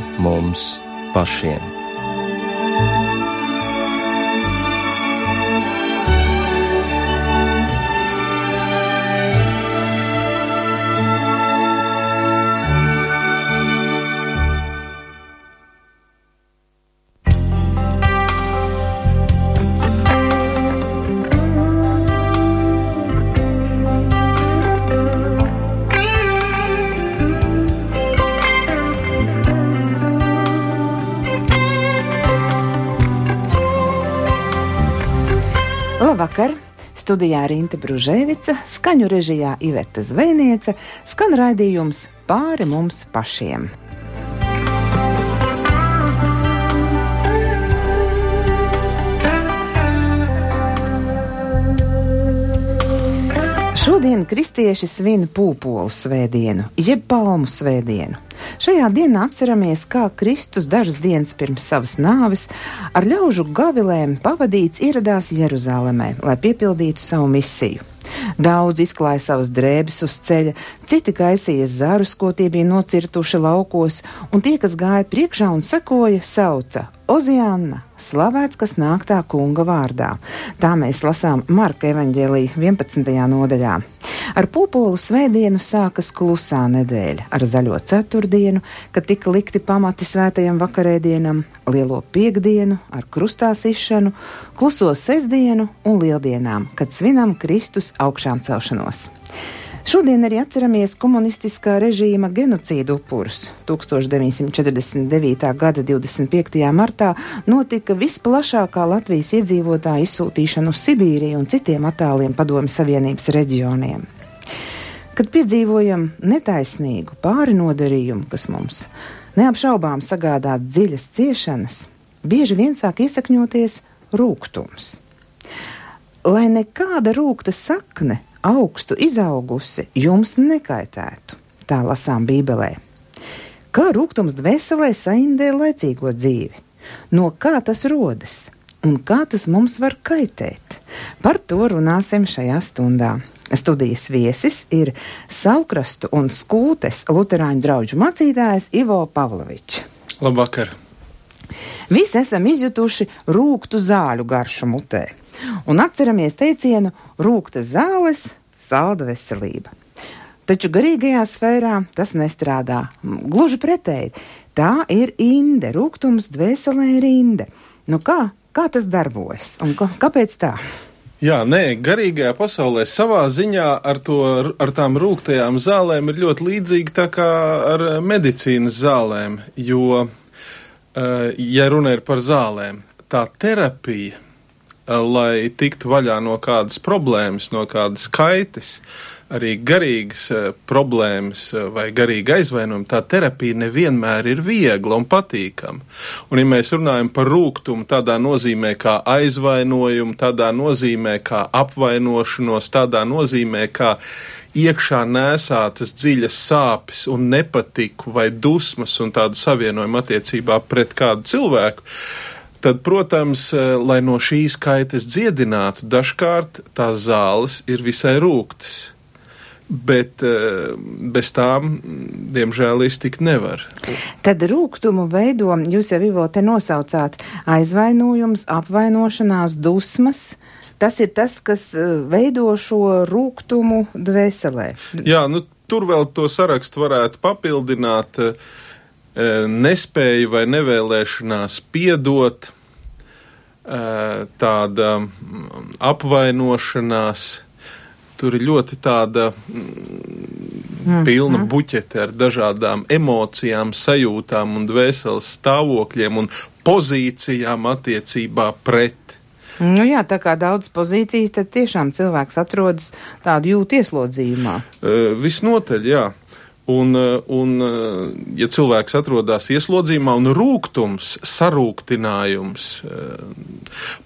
pār mums pašiem. Studijā Rīta Brunēvica, skaņu režijā Iveta Zvejniece, skan raidījums pāri mums pašiem. Šodien kristieši svin pūpolu svētdienu, jeb palmu svētdienu. Šajā dienā atceramies, kā Kristus dažas dienas pirms savas nāves ar ļaužu gavilēm pavadīts ieradās Jeruzalemē, lai piepildītu savu misiju. Daudz izklāja savas drēbes uz ceļa, citi kaisīja zarus, ko tie bija nocirtuši laukos, un tie, kas gāja priekšā un sekoja, sauca Oziāna, slavēts, kas nāk tā kunga vārdā. Tā mēs lasām Marka evaņģēlī 11. nodaļā. Ar pupolu svētdienu sākas klusā nedēļa, ar zaļo ceturtdienu, kad tika likti pamati svētajam vakarēdienam, lielo piekdienu ar krustā sišanu, kluso sestdienu un lieldienām, kad svinam Kristus augšām celšanos. Šodien arī atceramies komunistiskā režīma genocīdu upurus. 1949. gada 25. martā notika visplašākā Latvijas iedzīvotāja izsūtīšana uz Sibīriju un citiem attāliem Padomju Savienības reģioniem. Kad piedzīvojam netaisnīgu pāri nodarījumu, kas mums neapšaubām sagādā dziļas ciešanas, bieži vien sāk iesakņoties rūkums. Lai nekāda rūkta sakne augstu izaugusi, jums nekaitētu. Tā lasām Bībelē. Kā rūkums dvēselē saindē laicīgo dzīvi? No kā tas rodas? Un kā tas mums var kaitēt? Par to runāsim šajā stundā. Studijas viesis ir Salkrastu un Skūtes Lutāņu draugu mācītājs Ivo Pavlovičs. Labvakar! Visi esam izjutuši rūktu zāļu garšu mutē un atceramies teicienu rūkta zāles, salda veselība. Taču garīgajā sfērā tas nestrādā. Gluži pretēji, tā ir inde, rūkums dvēselē ir inde. Nu kā, kā tas darbojas un kā, kāpēc tā? Jā, nē, garīgajā pasaulē savā ziņā ar, to, ar tām rūktajām zālēm ir ļoti līdzīgi tā kā ar medicīnas zālēm, jo, ja runa ir par zālēm, tā terapija, lai tiktu vaļā no kādas problēmas, no kādas kaitas, arī garīgas problēmas vai garīga aizvainojuma, tā terapija nevienmēr ir viegla un patīkama. Un, ja mēs runājam par rūkumu tādā nozīmē kā aizvainojumu, tādā nozīmē kā apvainošanos, tādā nozīmē kā iekšā nesātas dziļas sāpes un nepatiku vai dusmas un tādu savienojumu attiecībā pret kādu cilvēku, tad, protams, lai no šīs kaitas dziedinātu, dažkārt tās zāles ir visai rūktas bet bez tām, diemžēl, iztikt nevar. Tad rūkumu veido, jūs jau Ivo te nosaucāt, aizvainojums, apvainošanās, dusmas. Tas ir tas, kas veido šo rūkumu dvēselē. Jā, nu tur vēl to sarakstu varētu papildināt. Nespēja vai nevēlēšanās piedot, tāda apvainošanās, tur ir ļoti tāda mm, pilna buķete ar dažādām emocijām, sajūtām un dvēseles stāvokļiem un pozīcijām attiecībā pret. Nu jā, tā kā daudz pozīcijas, tad tiešām cilvēks atrodas tādu jūtu ieslodzījumā. Uh, visnotaļ, jā. Un, un, ja cilvēks atrodas ieslodzījumā un rūkums, sarūktinājums,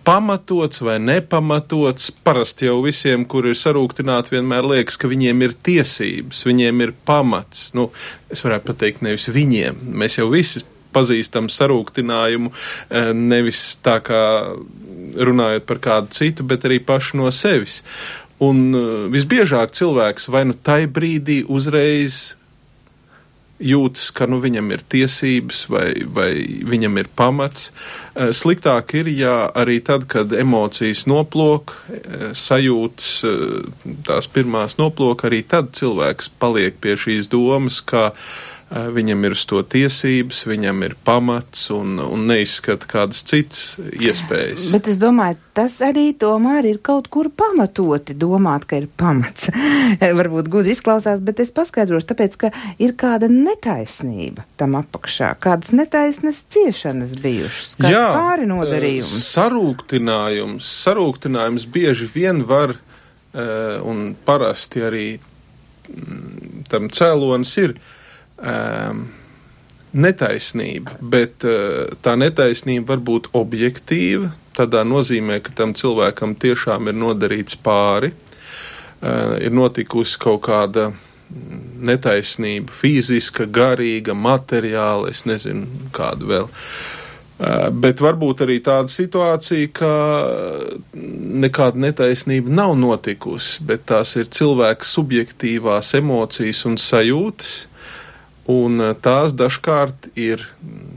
pamatots vai nepamatots, parasti jau visiem, kur ir sarūktināti, vienmēr liekas, ka viņiem ir tiesības, viņiem ir pamats. Nu, es varētu pateikt, nevis viņiem. Mēs jau visi pazīstam sarūktinājumu, nevis tā kā runājot par kādu citu, bet arī pašu no sevis. Un visbiežāk cilvēks vai nu tai brīdī uzreiz jūtas, ka nu, viņam ir tiesības vai, vai viņam ir pamats. Eh, sliktāk ir, ja arī tad, kad emocijas noplok, eh, sajūtas eh, tās pirmās noplok, arī tad cilvēks paliek pie šīs domas, ka Eh, viņam ir uz to tiesības, viņam ir pamats un, un neizskata kādas citas iespējas. Bet es domāju, tas arī tomēr ir kaut kur pamatoti domāt, ka ir pamats. Varbūt gudri izklausās, bet es paskaidrošu, tāpēc, ka ir kāda netaisnība tam apakšā, kādas netaisnas ciešanas bijušas, kāds Jā, pāri nodarījums. Eh, sarūktinājums, sarūktinājums bieži vien var eh, un parasti arī mm, tam cēlonis ir um, netaisnība, bet uh, tā netaisnība var būt objektīva, tādā nozīmē, ka tam cilvēkam tiešām ir nodarīts pāri, uh, ir notikusi kaut kāda netaisnība, fiziska, garīga, materiāla, es nezinu, kāda vēl. Uh, bet varbūt arī tāda situācija, ka nekāda netaisnība nav notikusi, bet tās ir cilvēka subjektīvās emocijas un sajūtas, Un eh, tās dažkārt ir,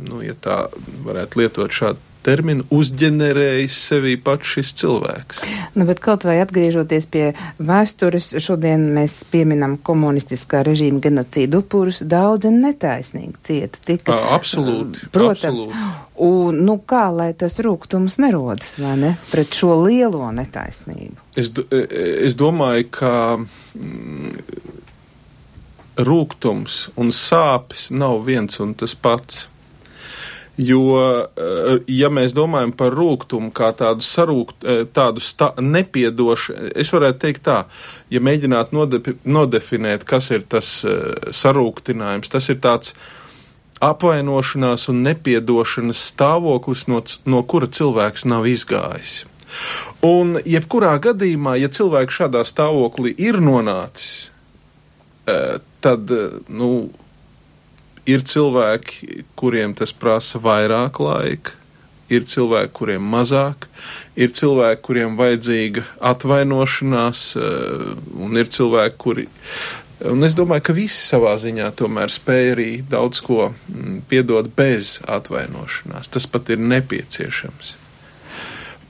nu, ja tā varētu lietot šādu terminu, uzģenerējis sevī pats šis cilvēks. Nu, bet kaut vai atgriežoties pie vēstures, šodien mēs pieminam komunistiskā režīma genocīdu upurus, daudzi netaisnīgi cieta. Tika, absolūti. Protams. Absolūti. Un, nu, kā lai tas rūkums nerodas, vai ne, pret šo lielo netaisnību? Es, e, e, es domāju, ka. Mm, rūkums un sāpes nav viens un tas pats. Jo, eh, ja mēs domājam par rūkumu kā tādu sarūkt, eh, tādu sta, nepiedošu, es varētu teikt tā, ja mēģinātu nodefi, nodefinēt, kas ir tas eh, sarūktinājums, tas ir tāds apvainošanās un nepiedošanas stāvoklis, no, no kura cilvēks nav izgājis. Un jebkurā gadījumā, ja cilvēks šādā stāvoklī ir nonācis, tad nu, ir cilvēki, kuriem tas prasa vairāk laika, ir cilvēki, kuriem mazāk, ir cilvēki, kuriem vajadzīga atvainošanās, eh, un ir cilvēki, kuri. Un es domāju, ka visi savā ziņā tomēr spēja arī daudz ko mm, piedot bez atvainošanās. Tas pat ir nepieciešams.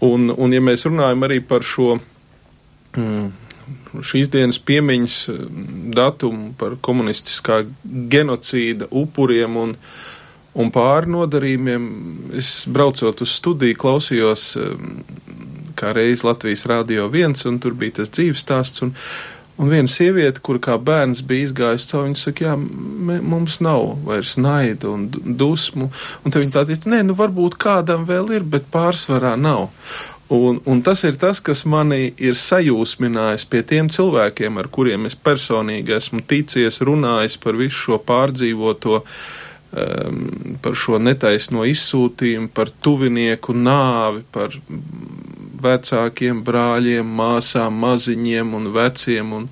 Un, un ja mēs runājam arī par šo mm, šīs dienas piemiņas eh, datumu par komunistiskā genocīda upuriem un, un pārnodarījumiem. Es braucot uz studiju, klausījos eh, kā reiz Latvijas Rādio 1, un tur bija tas dzīves stāsts. Un, Un viena sieviete, kur kā bērns bija izgājusi cauri, viņa saka, jā, mē, mums nav vairs naida un dusmu. Un tad viņa tā teica, nē, nu varbūt kādam vēl ir, bet pārsvarā nav. Un, un tas ir tas, kas mani ir sajūsminājis pie tiem cilvēkiem, ar kuriem es personīgi esmu ticies, runājis par visu šo pārdzīvoto, um, par šo netaisno izsūtījumu, par tuvinieku nāvi, par vecākiem brāļiem, māsām, maziņiem un veciem. Un,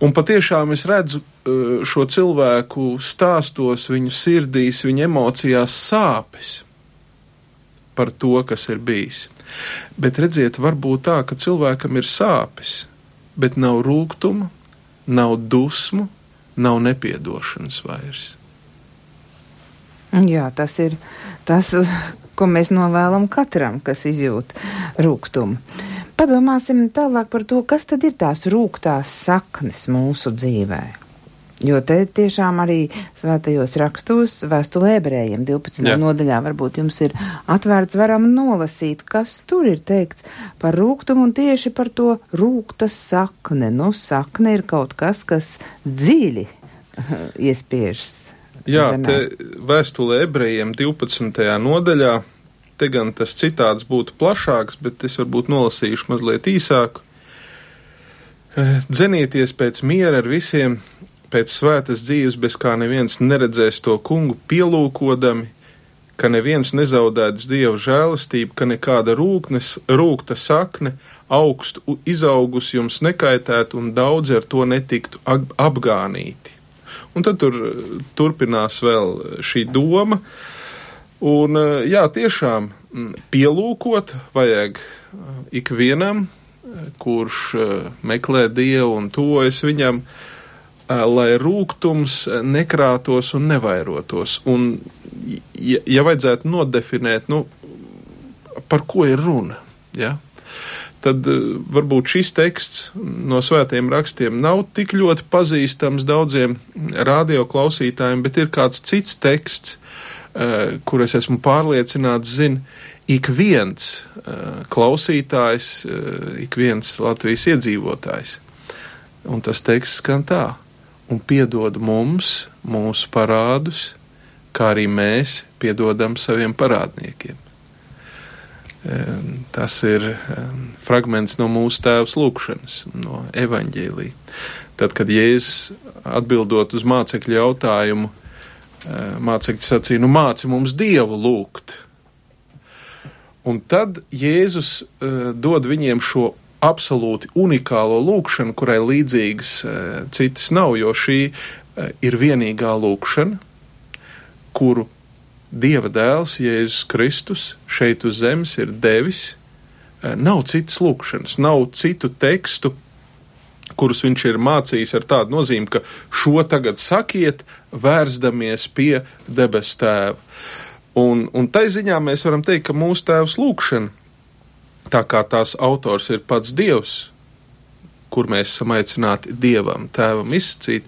un patiešām es redzu uh, šo cilvēku stāstos, viņu sirdīs, viņu emocijās sāpes par to, kas ir bijis. Bet redziet, var būt tā, ka cilvēkam ir sāpes, bet nav rūkuma, nav dusmu, nav nepiedošanas vairs. Jā, tas ir tas, ko mēs novēlam katram, kas izjūt rūkumu. Padomāsim tālāk par to, kas tad ir tās rūktās saknes mūsu dzīvēm. Jo te tiešām arī svētajos rakstos, vēstulē ebrējiem 12. Jā. nodaļā varbūt jums ir atvērts, varam nolasīt, kas tur ir teikts par rūgtumu un tieši par to rūgta sakne. Nu, sakne ir kaut kas, kas dziļi iespiežas. Jā, zemē. te vēstulē ebrejiem 12. nodaļā, te gan tas citāds būtu plašāks, bet es varbūt nolasīšu mazliet īsāku. Dzenieties pēc miera ar visiem, pēc svētas dzīves, bez kā neviens neredzēs to kungu pielūkodami, ka neviens nezaudēts dievu žēlastību, ka nekāda rūknes, rūkta sakne augstu izaugus jums nekaitētu un daudzi ar to netiktu apgānīti. Un tad tur turpinās vēl šī doma. Un, jā, tiešām pielūkot vajag ikvienam, kurš meklē dievu un tuvojas viņam, uh, lai rūkums nekrātos un nevairotos. Un, ja, ja vajadzētu nodefinēt, nu, par ko ir runa, ja? tad varbūt šis teksts no svētiem rakstiem nav tik ļoti pazīstams daudziem radioklausītājiem, bet ir kāds cits teksts, kur es esmu pārliecināts, zina, ik viens klausītājs, ik viens Latvijas iedzīvotājs. Un tas teksts skan tā un piedod mums mūsu parādus, kā arī mēs piedodam saviem parādniekiem. Tas ir fragments no mūsu tēvs lūkšanas, no evaņģēlī. Tad, kad Jēzus atbildot uz mācekļu jautājumu, mācekļi sacīja, nu māci mums Dievu lūgt. Un tad Jēzus dod viņiem šo absolūti unikālo lūkšanu, kurai līdzīgas e, citas nav, jo šī e, ir vienīgā lūkšana, kuru Dieva dēls Jēzus Kristus šeit uz zemes ir devis. E, nav citas lūkšanas, nav citu tekstu, kurus viņš ir mācījis ar tādu nozīmi, ka šo tagad sakiet, vērsdamies pie debes tēva. Un, un tai ziņā mēs varam teikt, ka mūsu tēvs lūkšana tā kā tās autors ir pats Dievs, kur mēs esam aicināti Dievam, Tēvam izsacīt,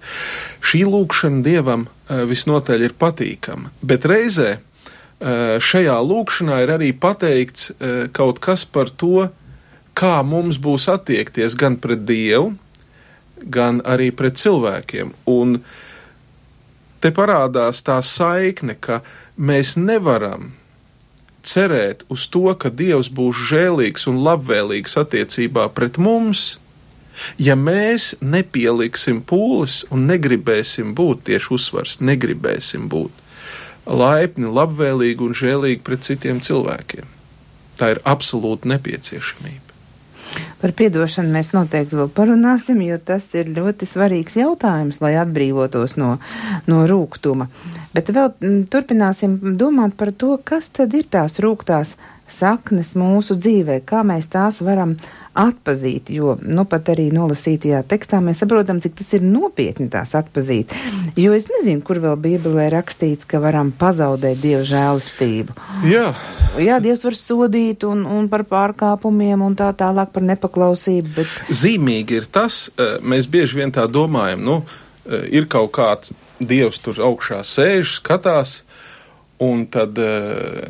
šī lūkšana Dievam e, visnotaļ ir patīkama. Bet reizē e, šajā lūkšanā ir arī pateikts e, kaut kas par to, kā mums būs attiekties gan pret Dievu, gan arī pret cilvēkiem. Un te parādās tā saikne, ka mēs nevaram cerēt uz to, ka Dievs būs žēlīgs un labvēlīgs attiecībā pret mums, ja mēs nepieliksim pūles un negribēsim būt tieši uzsvars, negribēsim būt laipni, labvēlīgi un žēlīgi pret citiem cilvēkiem. Tā ir absolūta nepieciešamība. Par piedošanu mēs noteikti vēl parunāsim, jo tas ir ļoti svarīgs jautājums, lai atbrīvotos no, no rūgtuma. Bet vēl turpināsim domāt par to, kas tad ir tās rūgtās saknes mūsu dzīvē, kā mēs tās varam atpazīt, jo, nu, pat arī nolasītajā tekstā mēs saprotam, cik tas ir nopietni tās atpazīt. Jo es nezinu, kur vēl Bībelē rakstīts, ka varam pazaudēt Dieva žēlastību. Jā. Jā, Dievs var sodīt un, un par pārkāpumiem un tā tālāk par nepaklausību. Bet... Zīmīgi ir tas, eh, mēs bieži vien tā domājam, nu, eh, ir kaut kāds Dievs tur augšā sēž, skatās, un tad uh,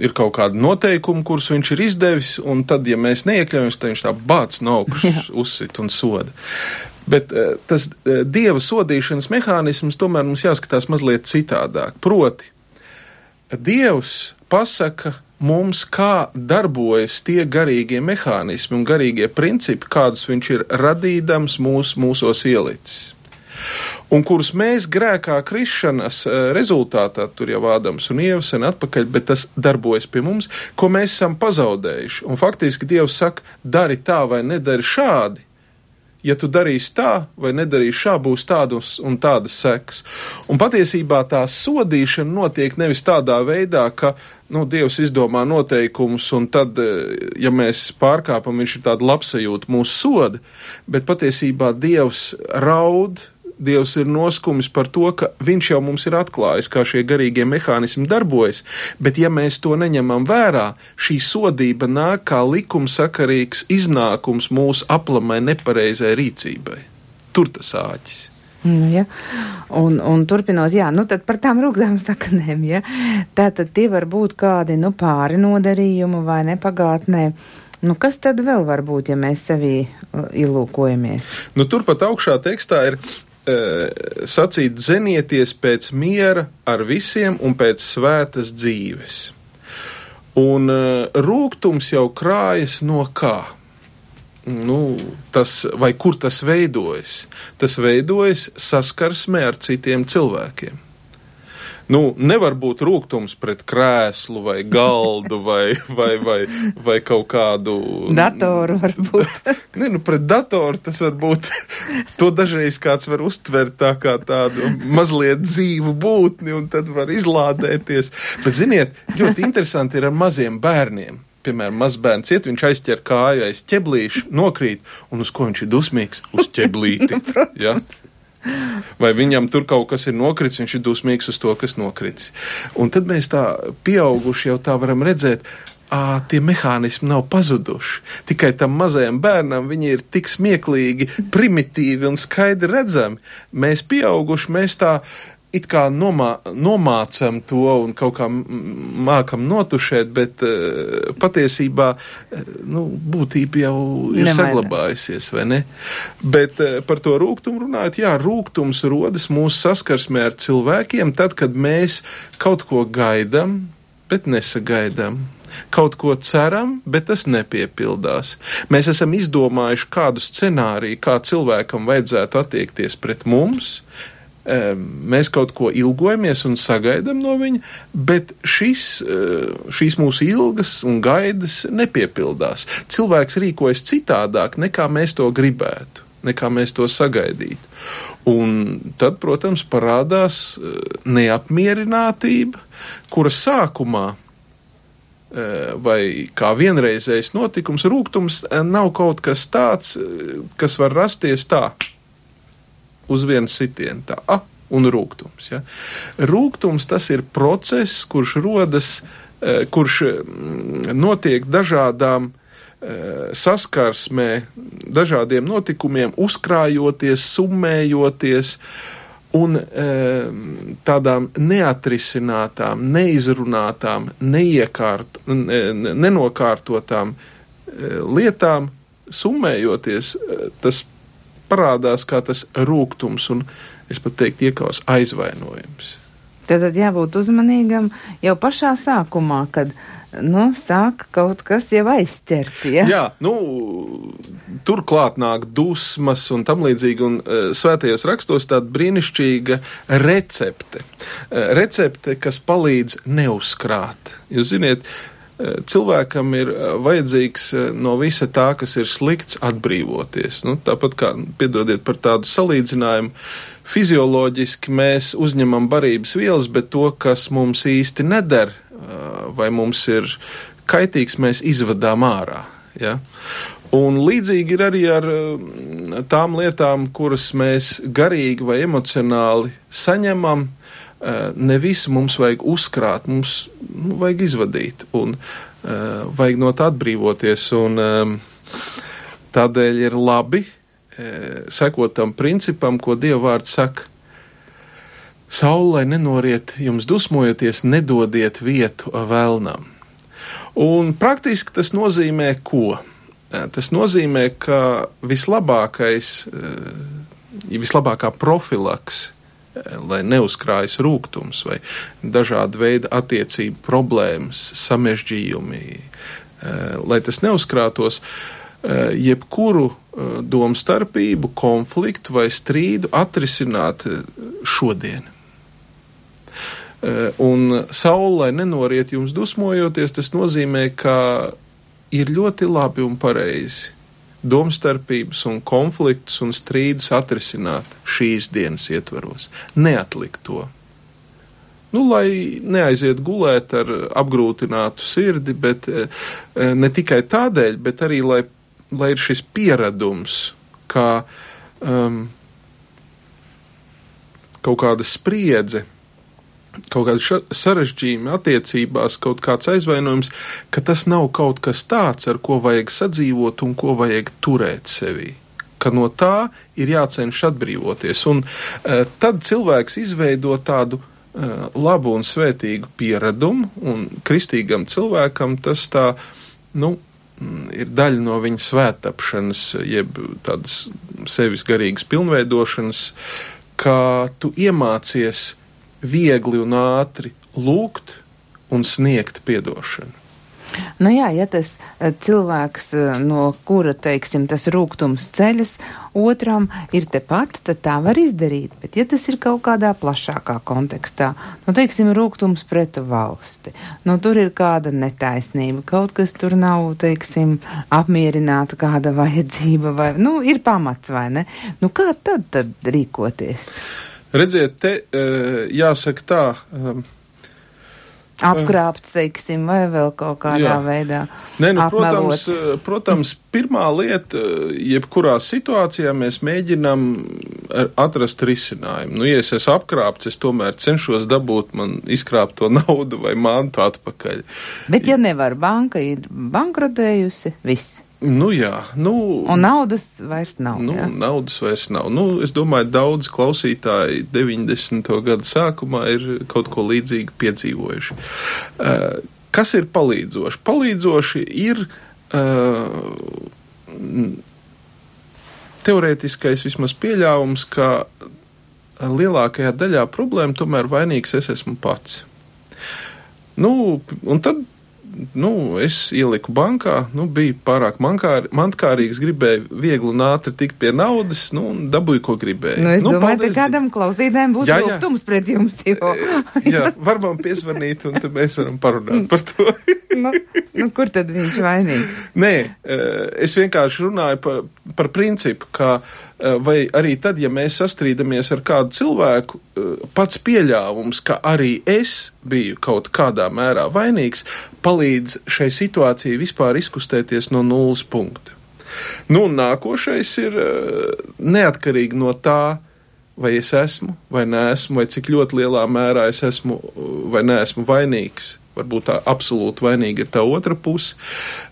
ir kaut kādi noteikumi, kurus viņš ir izdevis, un tad, ja mēs neiekļaujamies, tad viņš tā bāc no augšas uzsit un soda. Bet uh, tas uh, dieva sodīšanas mehānisms tomēr mums jāskatās mazliet citādāk. Proti, Dievs pasaka mums, kā darbojas tie garīgie mehānismi un garīgie principi, kādus viņš ir radīdams mūs, mūsos ielicis un kurus mēs grēkā krišanas eh, rezultātā, tur jau Ādams un Ieva sen atpakaļ, bet tas darbojas pie mums, ko mēs esam pazaudējuši. Un faktiski Dievs saka, dari tā vai nedari šādi. Ja tu darīsi tā vai nedarīsi šā, būs tādas un tādas sekas. Un patiesībā tā sodīšana notiek nevis tādā veidā, ka nu, Dievs izdomā noteikumus, un tad, eh, ja mēs pārkāpam, viņš ir tāda labsajūta mūsu soda, bet patiesībā Dievs raud Dievs ir noskumis par to, ka Viņš jau mums ir atklājis, kā šie garīgie mehānismi darbojas, bet ja mēs to neņemam vērā, šī sodība nāk kā likumsakarīgs iznākums mūsu aplamai nepareizai rīcībai. Tur tas āķis. Nu, ja. un, un turpinot, jā, nu tad par tām rūkdām saknēm, ja. Tātad tie var būt kādi, nu, pāri nodarījumi vai nepagātnē. Nu, kas tad vēl var būt, ja mēs sevī uh, ilūkojamies? Nu, turpat augšā tekstā ir sacīt, zenieties pēc miera ar visiem un pēc svētas dzīves. Un eh, rūkums jau krājas no kā? Nu, tas, vai kur tas veidojas? Tas veidojas saskarsmē ar citiem cilvēkiem nu, nevar būt rūkums pret krēslu vai galdu vai, vai, vai, vai kaut kādu. Datoru varbūt. ne, nu, pret datoru tas var būt. to dažreiz kāds var uztvert tā kā tādu mazliet dzīvu būtni un tad var izlādēties. Bet, ziniet, ļoti interesanti ir ar maziem bērniem piemēram, mazbērns iet, viņš aizķer kāju aiz ķeblīša, nokrīt, un uz ko viņš ir dusmīgs? Uz ķeblīti. ja? Vai viņam tur kaut kas ir nokritis, viņš ir dusmīgs uz to, kas nokritis. Un tad mēs tā pieauguši jau tā varam redzēt, à, tie mehānismi nav pazuduši. Tikai tam mazajam bērnam viņi ir tik smieklīgi, primitīvi un skaidri redzami. Mēs pieauguši, mēs tā it kā nomā, nomācam to un kaut kā mākam notušēt, bet uh, patiesībā uh, nu, būtība jau ir Nemainā. saglabājusies, vai ne? Bet uh, par to rūgtumu runājot, jā, rūgtums rodas mūsu saskarsmē ar cilvēkiem tad, kad mēs kaut ko gaidām, bet nesagaidām kaut ko ceram, bet tas nepiepildās. Mēs esam izdomājuši kādu scenāriju, kā cilvēkam vajadzētu attiekties pret mums. Mēs kaut ko ilgojamies un sagaidām no viņa, bet šis, eh, šīs mūsu ilgas un gaidas nepiepildās. Cilvēks rīkojas citādāk, nekā mēs to gribētu, nekā mēs to sagaidītu. Un tad, protams, parādās eh, neapmierinātība, kuras sākumā Eh, vai kā vienreizējs notikums, rūkums nav kaut kas tāds, kas var rasties tā, uz vienu sitienu, tā, ah, un rūkums. Ja. Rūkums tas ir process, kurš rodas, kurš mm, notiek dažādām saskarsmē, dažādiem notikumiem, uzkrājoties, summējoties, un e, tādām neatrisinātām, neizrunātām, neiekārt, nenokārtotām e, lietām, summējoties, tas parādās kā tas rūkums un, es pat teiktu, iekās aizvainojums. Tad jābūt uzmanīgam jau pašā sākumā, kad nu, sāk kaut kas jau aizķert. Ja? Jā, nu, turklāt nāk dusmas un tam līdzīgi, un uh, svētajos rakstos tāda brīnišķīga recepte. Uh, recepte, kas palīdz neuzkrāt. Jūs ziniet, uh, cilvēkam ir vajadzīgs no visa tā, kas ir slikts, atbrīvoties. Nu, tāpat kā, piedodiet par tādu salīdzinājumu, fizioloģiski mēs uzņemam barības vielas, bet to, kas mums īsti neder, vai mums ir kaitīgs, mēs izvadām ārā. Ja? Un līdzīgi ir arī ar tām lietām, kuras mēs garīgi vai emocionāli saņemam. Ne visu mums vajag uzkrāt, mums nu, vajag izvadīt un uh, vajag no tā atbrīvoties. Un, um, tādēļ ir labi sekot tam principam, ko Dieva vārds saka. Saulē nenoriet, jums dusmojoties, nedodiet vietu vēlnam. Un praktiski tas nozīmē ko? Tas nozīmē, ka vislabākais, vislabākā profilaks, lai neuzkrājas rūkums vai dažāda veida attiecību problēmas, samežģījumi, lai tas neuzkrātos, jebkuru domstarpību, konfliktu vai strīdu atrisināt šodien. Eh, un saulē nenoriet jums dusmojoties, tas nozīmē, ka ir ļoti labi un pareizi domstarpības un konfliktus un strīdus atrisināt šīs dienas ietvaros. Neatlikt to. Nu, lai neaiziet gulēt ar apgrūtinātu sirdi, bet eh, ne tikai tādēļ, bet arī lai, lai ir šis pieredums, kā um, kaut kāda spriedze kaut kāda sarežģījuma attiecībās, kaut kāds aizvainojums, ka tas nav kaut kas tāds, ar ko vajag sadzīvot un ko vajag turēt sevī. Ka no tā ir jācenšas atbrīvoties. Un uh, tad cilvēks izveido tādu uh, labu un svētīgu pieredumu, un kristīgam cilvēkam tas tā, nu, ir daļa no viņa svētapšanas, jeb tādas sevis garīgas pilnveidošanas, ka tu iemācies viegli un ātri lūgt un sniegt piedošanu. Nu jā, ja tas eh, cilvēks, eh, no kura, teiksim, tas rūgtums ceļas otram ir tepat, tad tā var izdarīt. Bet ja tas ir kaut kādā plašākā kontekstā, nu, teiksim, rūgtums pret valsti, nu, tur ir kāda netaisnība, kaut kas tur nav, teiksim, apmierināta kāda vajadzība vai, nu, ir pamats vai ne? Nu, kā tad, tad rīkoties? Redziet, te eh, jāsaka tā. Um, Apkrāpts, teiksim, vai vēl kaut kādā jā. veidā. Nē, nu, protams, protams, pirmā lieta, jebkurā situācijā mēs mēģinām atrast risinājumu. Nu, ja es esmu apkrāpts, es tomēr cenšos dabūt man izkrāpto naudu vai mantu atpakaļ. Bet, ja nevar, banka ir bankrotējusi, viss. Nu, jā, nu, un naudas vairs nav. Nu, jā? naudas vairs nav. Nu, es domāju, daudz klausītāji 90. gada sākumā ir kaut ko līdzīgu piedzīvojuši. Uh, kas ir palīdzoši? Palīdzoši ir uh, teorētiskais vismaz pieļāvums, ka lielākajā daļā problēmu tomēr vainīgs es esmu pats. Nu, un tad nu, es ieliku bankā, nu, biju pārāk mankār, mantkārīgs, gribēju viegli un ātri tikt pie naudas, nu, un dabūju, ko gribēju. Nu, es nu, domāju, ka kādam klausītājiem būs lūgtums pret jums. Jo. jā, var man piesvarnīt, un tad mēs varam parunāt par to. nu, nu, kur tad viņš vainīgs? Nē, eh, es vienkārši runāju par, par principu, ka eh, vai arī tad, ja mēs sastrīdamies ar kādu cilvēku, eh, pats pieļāvums, ka arī es biju kaut kādā mērā vainīgs, palīdz šai situācijai vispār izkustēties no nulles punkta. Nu, nākošais ir neatkarīgi no tā, vai es esmu vai neesmu, vai cik ļoti lielā mērā es esmu vai neesmu vainīgs varbūt tā absolūti vainīga ir tā otra puse.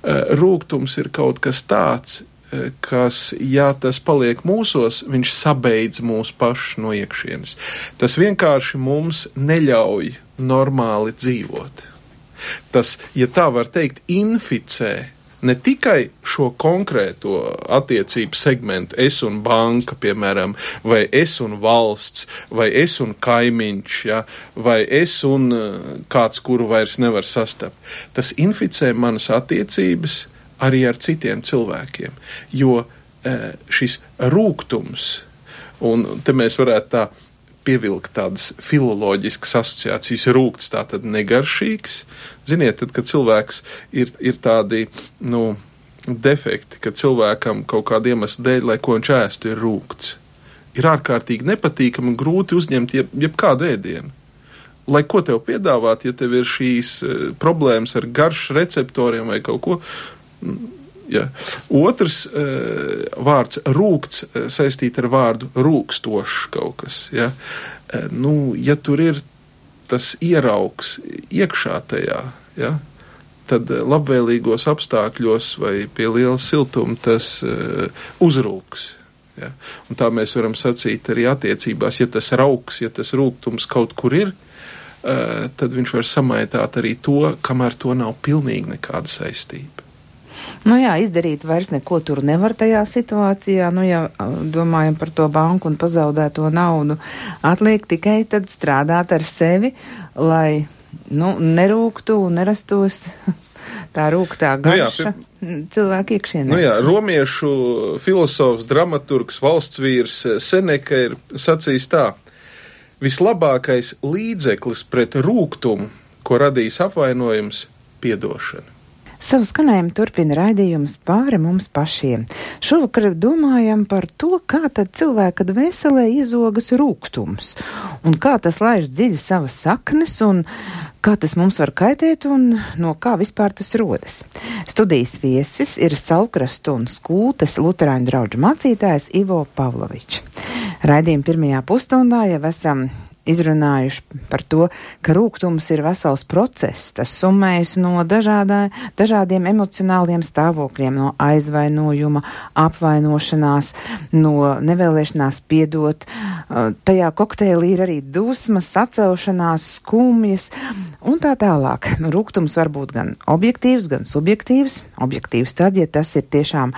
Eh, rūgtums ir kaut kas tāds, eh, kas, ja tas paliek mūsos, viņš sabeidz mūs pašus no iekšienes. Tas vienkārši mums neļauj normāli dzīvot. Tas, ja tā var teikt, inficē ne tikai šo konkrēto attiecību segmentu, es un banka, piemēram, vai es un valsts, vai es un kaimiņš, ja, vai es un eh, kāds, kuru vairs nevar sastapt. Tas inficē manas attiecības arī ar citiem cilvēkiem, jo eh, šis rūkums, un te mēs varētu tā pievilkt tādas filoloģiskas asociācijas. Rūkts tā tad negaršīgs. Ziniet, tad, kad cilvēks ir, ir tādi, nu, defekti, ka cilvēkam kaut kāda iemesla dēļ, lai ko viņš ēstu, ir rūkts. Ir ārkārtīgi nepatīkami un grūti uzņemt jeb, jebkādu ēdienu. Lai ko tev piedāvāt, ja tev ir šīs uh, problēmas ar garšu receptoriem vai kaut ko, Ja. Otrs uh, vārds - rūkts, uh, saistīts ar vārdu rūkstošs kaut kas. Ja. Uh, nu, ja tur ir tas ieraugs iekšā tajā, ja, tad labvēlīgos apstākļos vai pie liela siltuma tas uh, uzrūks. Ja. Un tā mēs varam sacīt arī attiecībās, ja tas rauks, ja tas rūkums kaut kur ir, uh, tad viņš var samaitāt arī to, kamēr to nav pilnīgi nekāda saistība. Nu jā, izdarīt vairs neko tur nevar tajā situācijā, nu ja domājam par to banku un pazaudēto naudu, atliek tikai tad strādāt ar sevi, lai, nu, nerūktu un nerastos tā rūktā garša. Nu jā, pie... Cilvēku iekšienē. Nu jā, romiešu filozofs, dramaturgs, valsts vīrs Seneka ir sacījis tā: vislabākais līdzeklis pret rūgtumu, ko radīs apvainojums, piedošana. Savu skanējumu turpina raidījums pāri mums pašiem. Šovakar domājam par to, kā tad cilvēka dvēselē iezogas rūgtums, un kā tas laiž dziļi savas saknes, un kā tas mums var kaitēt, un no kā vispār tas rodas. Studijas viesis ir Salkrastu un Skūtes Luterāņu draugu mācītājs Ivo Pavlovičs. Raidījuma pirmajā pusstundā jau esam izrunājuši par to, ka rūkums ir vesels process, tas summējas no dažādā, dažādiem emocionāliem stāvokļiem, no aizvainojuma, apvainošanās, no nevēlēšanās piedot. Tajā kokteilī ir arī dusmas, sacelšanās, skumjas un tā tālāk. Rūkums var būt gan objektīvs, gan subjektīvs. Objektīvs tad, ja tas ir tiešām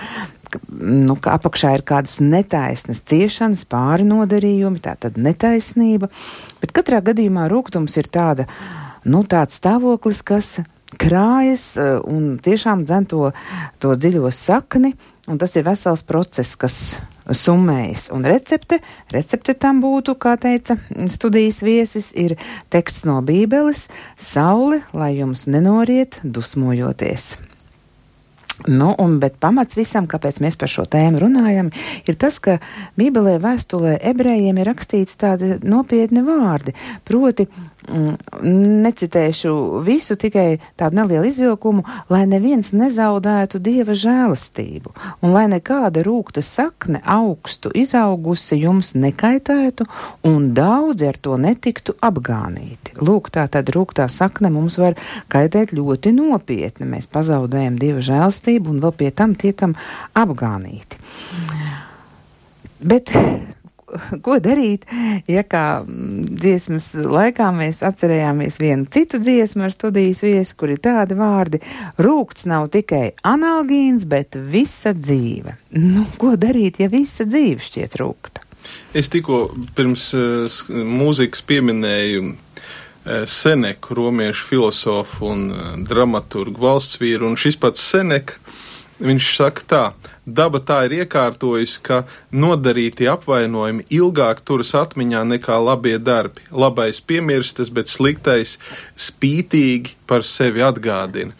nu, ka apakšā ir kādas netaisnas ciešanas, pāri nodarījumi, tā tad netaisnība, bet katrā gadījumā rūgtums ir tāda, nu, tāds stāvoklis, kas krājas e, un tiešām dzen to, to dziļo sakni, un tas ir vesels process, kas summējas. Un recepte, recepte tam būtu, kā teica studijas viesis, ir teksts no Bībeles - Saule, lai jums nenoriet dusmojoties. Nu, un, bet pamats visam, kāpēc mēs par šo tēmu runājam, ir tas, ka Bībelē vēstulē ebrejiem ir rakstīti tādi nopietni vārdi, proti necitēšu visu, tikai tādu nelielu izvilkumu, lai neviens nezaudētu dieva žēlastību, un lai nekāda rūkta sakne augstu izaugusi jums nekaitētu, un daudzi ar to netiktu apgānīti. Lūk, tā tad rūktā sakne mums var kaitēt ļoti nopietni. Mēs pazaudējam dieva žēlastību un vēl pie tam tiekam apgānīti. Bet ko darīt, ja kā dziesmas laikā mēs atcerējāmies vienu citu dziesmu ar studijas viesi, kur ir tādi vārdi - rūkts nav tikai analgīns, bet visa dzīve. Nu, ko darīt, ja visa dzīve šķiet rūkta? Es tikko pirms uh, mūzikas pieminēju uh, Seneku, romiešu filozofu un uh, dramaturgu valsts vīru, un šis pats Seneka, viņš saka tā, Daba tā ir iekārtojusi, ka nodarītie apvainojumi ilgāk turas atmiņā nekā labie darbi. Labais piemirstas, bet sliktais spītīgi par sevi atgādina.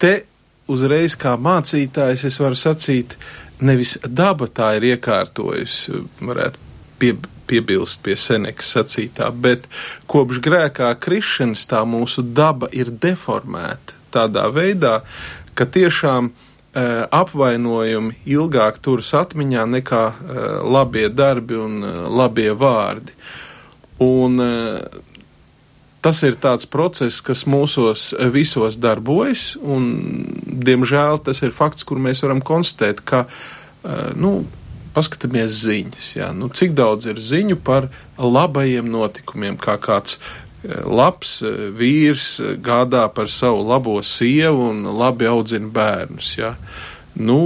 Te uzreiz kā mācītājs es varu sacīt, nevis daba tā ir iekārtojusi, varētu pie, piebilst pie Senekas sacītā, bet kopš grēkā krišanas tā mūsu daba ir deformēta tādā veidā, ka tiešām uh, apvainojumi ilgāk turas atmiņā nekā eh, labie darbi un eh, labie vārdi. Un tas ir tāds process, kas mūsos visos darbojas, un, diemžēl, tas ir fakts, kur mēs varam konstatēt, ka, nu, paskatāmies ziņas, jā, nu, cik daudz ir ziņu par labajiem notikumiem, kā kāds labs eh, vīrs eh, gādā par savu labo sievu un labi audzina bērnus. Ja? Nu,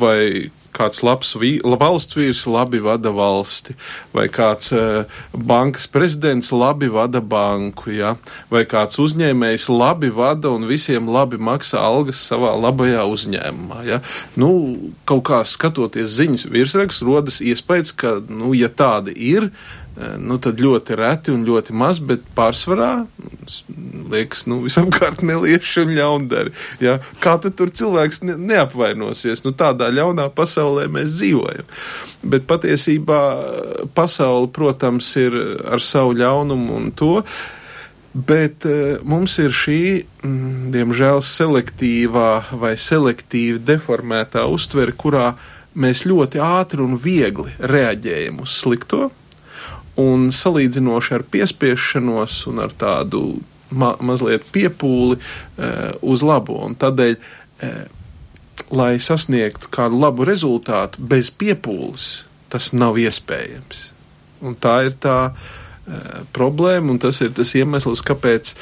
vai kāds labs vī, valsts vīrs labi vada valsti, vai kāds uh, bankas prezidents labi vada banku, ja? vai kāds uzņēmējs labi vada un visiem labi maksā algas savā labajā uzņēmumā. Ja? Nu, kaut kā skatoties ziņas virsraksts, rodas iespējas, ka, nu, ja tādi ir, uh, nu, tad ļoti reti un ļoti maz, bet pārsvarā liekas, nu, visapkārt nelieši un ļaundari. Ja? Kā tu tur cilvēks ne, neapvainosies? Nu, tādā ļaunā pasaulē mēs dzīvojam. Bet patiesībā pasaule, protams, ir ar savu ļaunumu un to. Bet uh, mums ir šī, mm, diemžēl, selektīvā vai selektīvi deformētā uztvere, kurā mēs ļoti ātri un viegli reaģējam uz slikto, un salīdzinoši ar piespiešanos un ar tādu ma mazliet piepūli e, uz labo. Un tādēļ, e, lai sasniegtu kādu labu rezultātu bez piepūles, tas nav iespējams. Un tā ir tā e, problēma, un tas ir tas iemesls, kāpēc,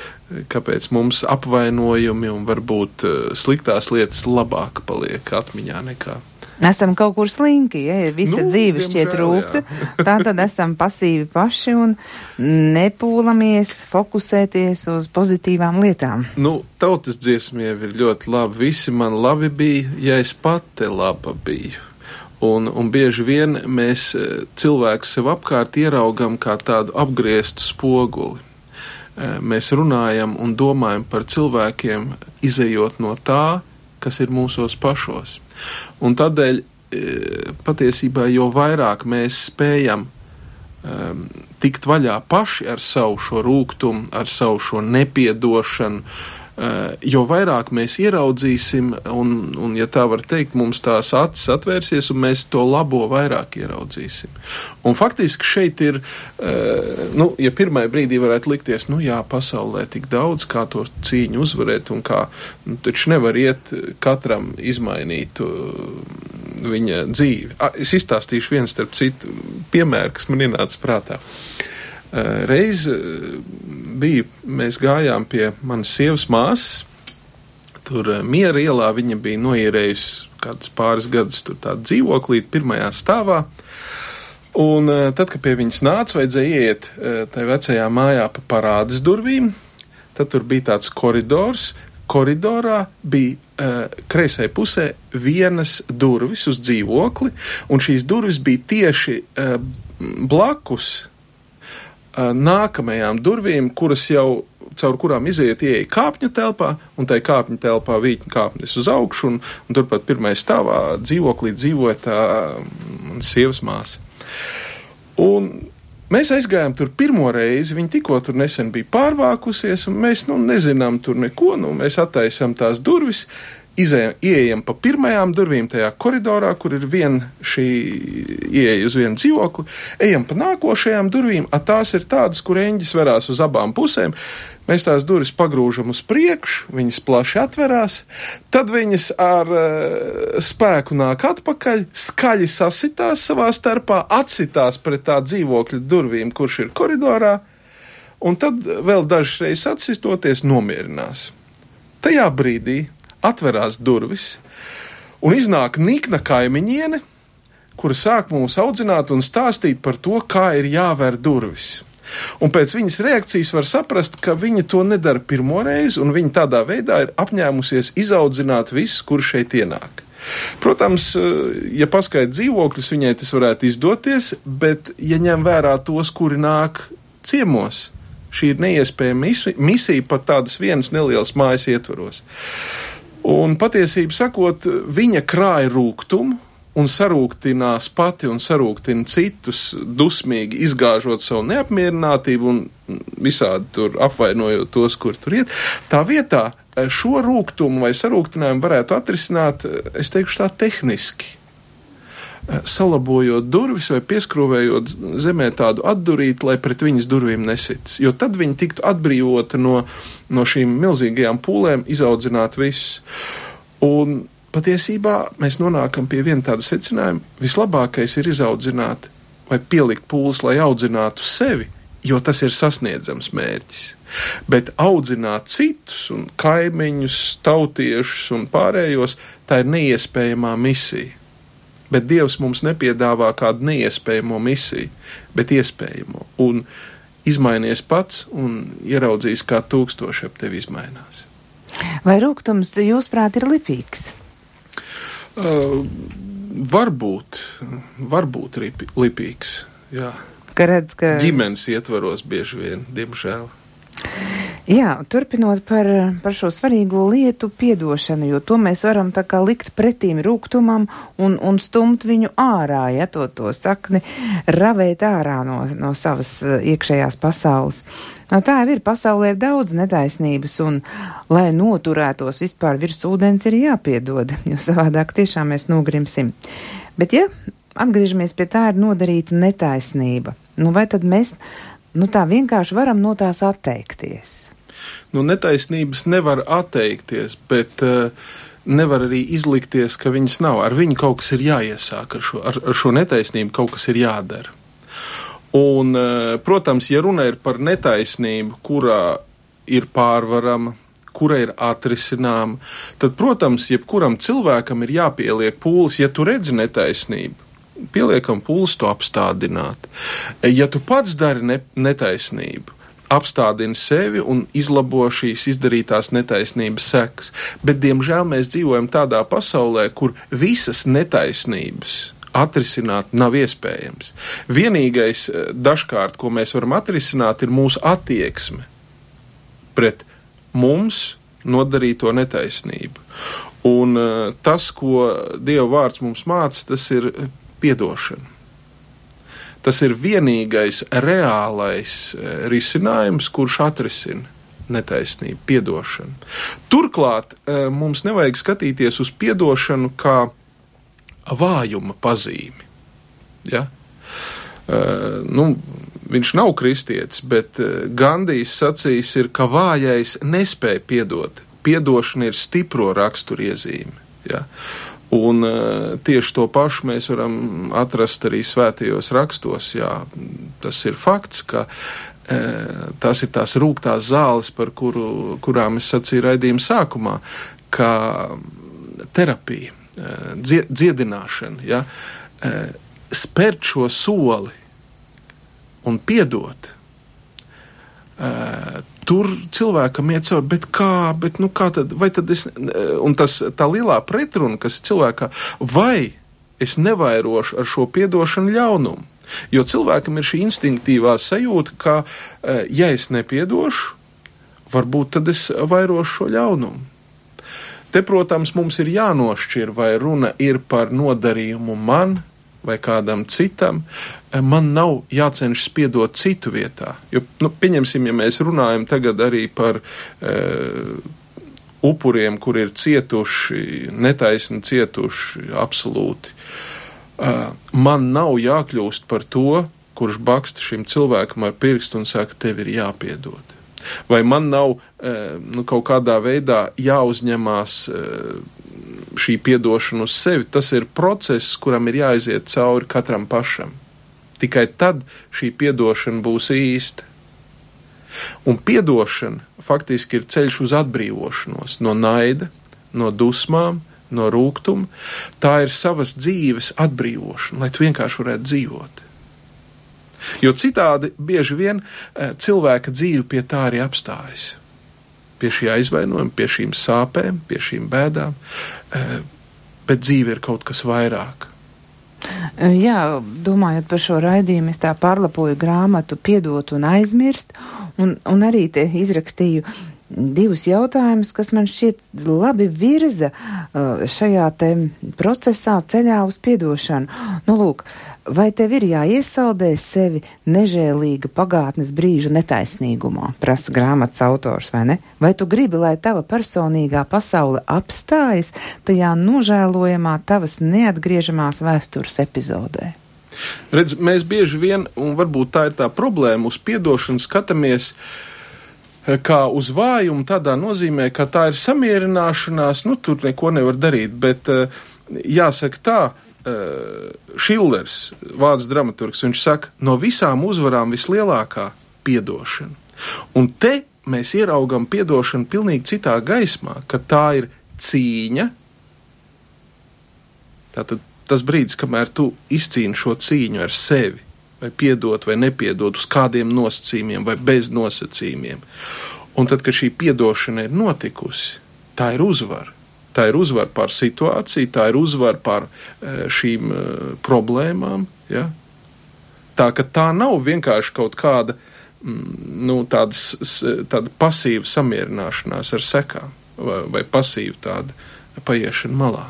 kāpēc mums apvainojumi un varbūt sliktās lietas labāk paliek atmiņā nekā Esam kaut kur slinki, ja visa nu, dzīve šķiet rūkta, tā tad esam pasīvi paši un nepūlamies fokusēties uz pozitīvām lietām. Nu, tautas dziesmie ir ļoti labi. Visi man labi bija, ja es pati laba biju. Un, un bieži vien mēs e, cilvēku sev apkārt ieraugam kā tādu apgrieztu spoguli. E, mēs runājam un domājam par cilvēkiem, izējot no tā, kas ir mūsos pašos. Un tādēļ e, patiesībā jo vairāk mēs spējam um, tikt vaļā paši ar savu šo rūkumu, ar savu šo nepiedošanu, jo vairāk mēs ieraudzīsim, un, un, ja tā var teikt, mums tās acis atvērsies, un mēs to labo vairāk ieraudzīsim. Un faktiski šeit ir, eh, nu, ja pirmā brīdī varētu likties, nu jā, pasaulē tik daudz, kā to cīņu uzvarēt, un kā, nu, taču nevar iet katram izmainīt viņa dzīvi. Es izstāstīšu vienu starp citu piemēru, kas man ienāca prātā. Eh, reiz bija, mēs gājām pie manas sievas māsas. Tur eh, miera ielā viņa bija noierējusi kādus pāris gadus tur tādu dzīvoklīti pirmajā stāvā. Un eh, tad, kad pie viņas nāca, vajadzēja iet eh, tajā vecajā mājā pa parādes durvīm. Tad tur bija tāds koridors. Koridorā bija kreisai pusē vienas durvis uz dzīvokli, un šīs durvis bija tieši blakus nākamajām durvīm, kuras jau caur kurām iziet ieeja kāpņu telpā, un tai kāpņu telpā vīķņu kāpnes uz augšu, un, un turpat pirmajā stāvā dzīvoklī dzīvoja tā sievas māsa. Un Mēs aizgājām tur pirmo reizi, viņa tikko tur nesen bija pārvākusies, un mēs nu, nezinām tur neko. Nu, mēs attaisām tās durvis, izējam, ieejam pa pirmajām durvīm tajā koridorā, kur ir viena šī ieeja uz vienu dzīvokli, ejam pa nākošajām durvīm, a tās ir tādas, kur eņģis verās uz abām pusēm. Mēs tās durvis pagrūžam uz priekšu, viņas plaši atverās, tad viņas ar uh, spēku nāk atpakaļ, skaļi sasitās savā starpā, atsitās pret tā dzīvokļa durvīm, kurš ir koridorā, un tad vēl dažas reizes atsistoties nomierinās. Tajā brīdī atverās durvis, un iznāk nikna kaimiņiene, kura sāk mūs audzināt un stāstīt par to, kā ir jāver durvis. Un pēc viņas reakcijas var saprast, ka viņa to nedara pirmo reizi, un viņa tādā veidā ir apņēmusies izaudzināt visus, kurš šeit ienāk. Protams, ja paskaidro dzīvokļus, viņai tas varētu izdoties, bet, ja ņem vērā tos, kuri nāk ciemos, šī ir neiespējama misija pat tādas vienas nelielas mājas ietvaros. Un patiesībā sakot, viņa krāja rūkumu, un sarūktinās pati un sarūktina citus, dusmīgi izgāžot savu neapmierinātību un visādi tur apvainojot tos, kur tur iet. Tā vietā eh, šo rūkumu vai sarūktinājumu varētu atrisināt, eh, es teikšu tā tehniski. Salabojot durvis vai pieskrūvējot zemē tādu atdurīti, lai pret viņas durvīm nesits. Jo tad viņi tiktu atbrīvoti no, no šīm milzīgajām pūlēm, izaudzināt visus. Un patiesībā mēs nonākam pie viena tāda secinājuma: vislabākais ir izaudzināt vai pielikt pūles, lai audzinātu sevi, jo tas ir sasniedzams mērķis. Bet audzināt citus, un kaimiņus, tautiešus un pārējos, tā ir neiespējamā misija. Bet Dievs mums nepiedāvā kādu neiespējamo misiju, bet iespējamo. Un izmainies pats un ieraudzīs, kā tūkstoši ap tevi izmainās. Vai rūkums, jūsuprāt, ir lipīgs? Uh, varbūt, varbūt ripi, lipīgs. Jā. Ka redz, ka... Ģimenes ietvaros bieži vien, diemžēl. Jā, turpinot par, par šo svarīgo lietu piedošanu, jo to mēs varam tā kā likt pretīm rūgtumam un, un stumt viņu ārā, ja to, to sakni ravēt ārā no, no savas uh, iekšējās pasaules. No tā jau ir pasaulē ir daudz netaisnības, un, lai noturētos vispār virs ūdens, ir jāpiedod, jo savādāk tiešām mēs nogrimsim. Bet, ja atgriežamies pie tā, ir nodarīta netaisnība, nu vai tad mēs, nu tā vienkārši varam no tās atteikties? Nu, netaisnības nevar atteikties, bet uh, nevar arī izlikties, ka viņas nav. Ar viņu kaut kas ir jāiesāk, ar šo, ar, ar šo netaisnību kaut kas ir jādara. Un, eh, protams, ja runa ir par netaisnību, kurā ir pārvarama, kura ir atrisināma, tad, protams, jebkuram cilvēkam ir jāpieliek pūles, ja tu redzi netaisnību. Pieliekam pūles to apstādināt. Ja tu pats dari ne, netaisnību, apstādina sevi un izlabo šīs izdarītās netaisnības sekas. Bet, diemžēl, mēs dzīvojam tādā pasaulē, kur visas netaisnības atrisināt nav iespējams. Vienīgais, eh, dažkārt, ko mēs varam atrisināt, ir mūsu attieksme pret mums nodarīto netaisnību. Un uh, tas, ko Dieva vārds mums māca, tas ir piedošana. Tas ir vienīgais reālais uh, risinājums, kurš atrisina netaisnību, piedošanu. Turklāt uh, mums nevajag skatīties uz piedošanu kā vājuma pazīmi. Ja? Uh, nu, viņš nav kristietis, bet Gandijs sacīs, ir, ka vājais nespēja piedot. Piedošana ir stipro raksturiezīme. Ja? Un uh, tieši to pašu mēs varam atrast arī svētajos rakstos. Jā, tas ir fakts, ka uh, tās ir tās rūgtās zāles, par kuru, kurām es sacīju raidījuma sākumā, ka terapija Eh, dziedināšana, ja, spērt šo soli un piedot. Tur cilvēkam iet cauri, bet kā, bet nu kā tad, vai tad es, un tas tā lielā pretruna, kas ir cilvēkā, vai es nevairošu ar šo piedošanu ļaunumu? Jo cilvēkam ir šī instinktīvā sajūta, ka, uh, ja es nepiedošu, varbūt tad es vairošu šo ļaunumu. Te, protams, mums ir jānošķir, vai runa ir par nodarījumu man vai kādam citam, eh, man nav jācenšas piedot citu vietā. Jo, nu, pieņemsim, ja mēs runājam tagad arī par uh, upuriem, kur ir cietuši, netaisni cietuši absolūti. Uh, man nav jākļūst par to, kurš baksta šim cilvēkam ar pirkstu un saka, tev ir jāpiedod. Vai man nav nu, kaut kādā veidā jāuzņemās šī atdošana uz sevi, tas ir process, kuram ir jāiziet cauri katram pašam. Tikai tad šī atdošana būs īsta. Un atdošana faktiski ir ceļš uz atbrīvošanos no naida, no dusmām, no rūkuma. Tā ir savas dzīves atbrīvošana, lai tu vienkārši varētu dzīvot. Jo citādi bieži vien eh, cilvēka dzīve pie tā arī apstājas pie šī aizvainojuma, pie šīm sāpēm, pie šīm bēdām, eh, bet dzīve ir kaut kas vairāk. Jā, domājot par šo raidījumu, es tā pārlapoju grāmatu Piedot un aizmirst, un, un arī te izrakstīju divus jautājumus, kas man šķiet labi virza uh, šajā te procesā ceļā uz piedošanu. Nu, lūk, vai tev ir jāiesaldē sevi nežēlīga pagātnes brīža netaisnīgumā, prasa grāmatas autors, vai ne? Vai tu gribi, lai tava personīgā pasaule apstājas tajā nožēlojamā tavas neatgriežamās vēstures epizodē? Redz, mēs bieži vien, un varbūt tā ir tā problēma, uz piedošanu skatāmies uh, kā uz vājumu, tādā nozīmē, ka tā ir samierināšanās, nu, tur neko nevar darīt, bet eh, jāsaka tā, eh, Šillers, vācu dramaturgs, viņš saka, no visām uzvarām vislielākā piedošana. Un te mēs ieraugam piedošanu pilnīgi citā gaismā, ka tā ir cīņa. Tātad tas brīdis, kamēr tu izcīni šo cīņu ar sevi, vai piedot vai nepiedot, uz kādiem nosacījumiem vai bez nosacījumiem. Un tad, kad šī piedošana ir notikusi, tā ir uzvara. Tā ir uzvara pār situāciju, tā ir uzvara pār e, šīm uh, problēmām. Ja? Tā ka tā nav vienkārši kaut kāda mm, nu, tādas, tāda pasīva samierināšanās ar sekām vai, vai pasīva tāda paiešana malā.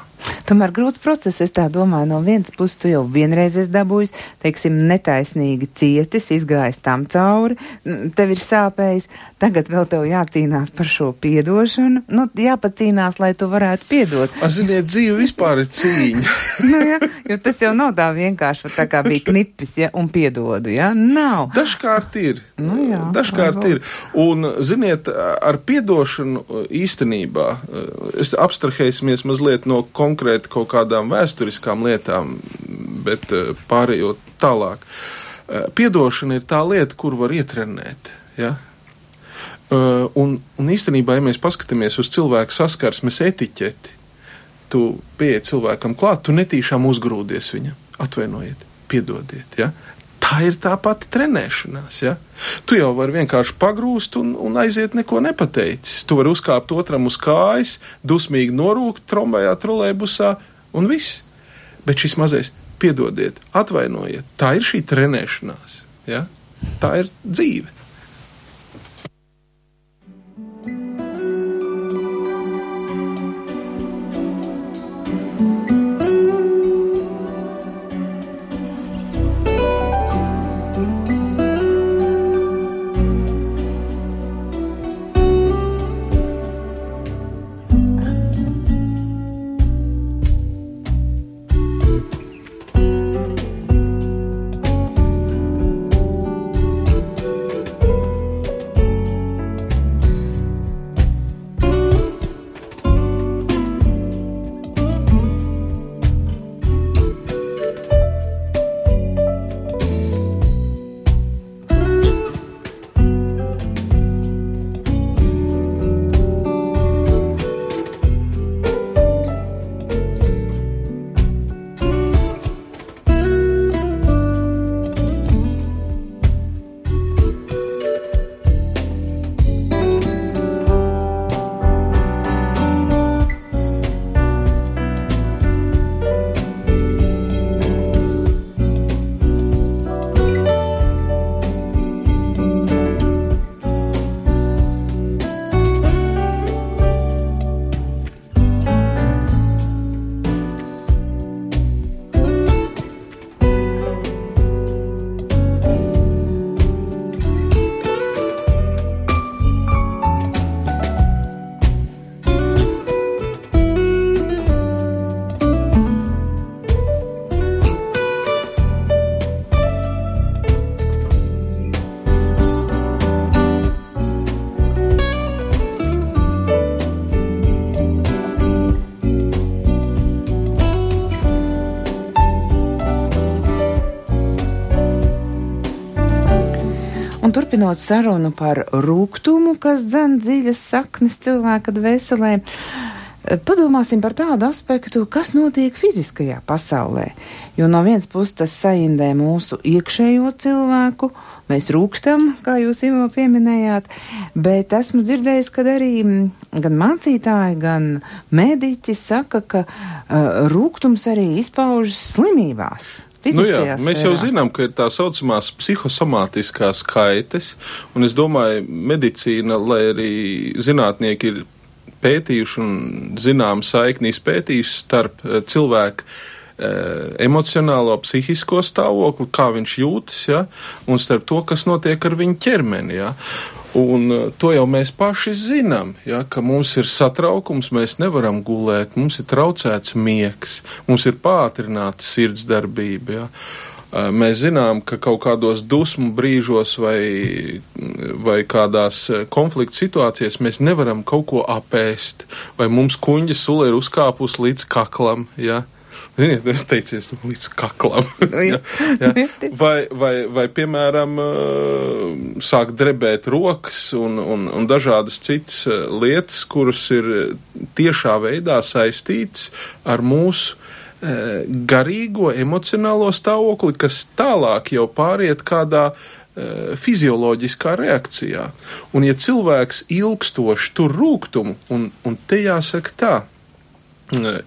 Tomēr grūts process, es tā domāju, no vienas puses tu jau vienreiz esi dabūjis, teiksim, netaisnīgi cietis, izgājis tam cauri, tev ir sāpējis, tagad vēl tev jācīnās par šo piedošanu, nu, jāpacīnās, lai tu varētu piedot. Ziniet, dzīve vispār ir cīņa. nu, ja, jo tas jau nav tā vienkārši, tā kā bija knipis, ja, un piedodu, ja, nav. Dažkārt ir. Nu, jā, Dažkārt varbūt. ir. Un, ziniet, ar piedošanu īstenībā, es abstrahēsimies mazliet no konkrēti kaut kādām vēsturiskām lietām, bet eh, pārējot tālāk. Eh, piedošana ir tā lieta, kur var ietrenēt. Ja? Eh, un, un īstenībā, ja mēs paskatāmies uz cilvēku saskarsmes etiķeti, tu pieeji cilvēkam klāt, tu netīšām uzgrūdies viņam. Atvainojiet, piedodiet. Ja? Tā ir tā pati trenēšanās. Ja? Tu jau vari vienkārši pagrūst un, un aiziet neko nepateicis. Tu vari uzkāpt otram uz kājas, dusmīgi norūkt trombējā, trolēbusā un viss. Bet šis mazais, piedodiet, atvainojiet, tā ir šī trenēšanās. Ja? Tā ir dzīve. Turpinot sarunu par rūgtumu, kas dzen dziļas saknes cilvēka dvēselē, padomāsim par tādu aspektu, kas notiek fiziskajā pasaulē. Jo no vienas puses tas saindē mūsu iekšējo cilvēku, mēs rūkstam, kā jūs jau pieminējāt, bet esmu dzirdējis, ka arī gan mācītāji, gan mediķi saka, ka uh, rūgtums arī izpaužas slimībās. Nu jā, mēs jau zinām, ka ir tā saucamās psihosomātiskās kaites, un es domāju, medicīna, lai arī zinātnieki ir pētījuši un zinām saikni izpētījuši starp eh, cilvēku emocionālo, psihisko stāvokli, kā viņš jūtas, ja, un starp to, kas notiek ar viņu ķermeni. Ja. Un uh, to jau mēs paši zinām, ja, ka mums ir satraukums, mēs nevaram gulēt, mums ir traucēts miegs, mums ir pātrināta sirdsdarbība. Ja. Uh, mēs zinām, ka kaut kādos dusmu brīžos vai, vai kādās konflikta situācijās mēs nevaram kaut ko apēst, vai mums kuņģa sula ir uzkāpus līdz kaklam. Ja. Ziniet, es teicu, līdz kaklam. ja, ja. Vai, vai, vai, piemēram, sāk drebēt rokas un, un, un dažādas citas lietas, kuras ir tiešā veidā saistītas ar mūsu garīgo, emocionālo stāvokli, kas tālāk jau pāriet kādā fizioloģiskā reakcijā. Un ja cilvēks ilgstoši tur rūgtumu, un, un te jāsaka tā,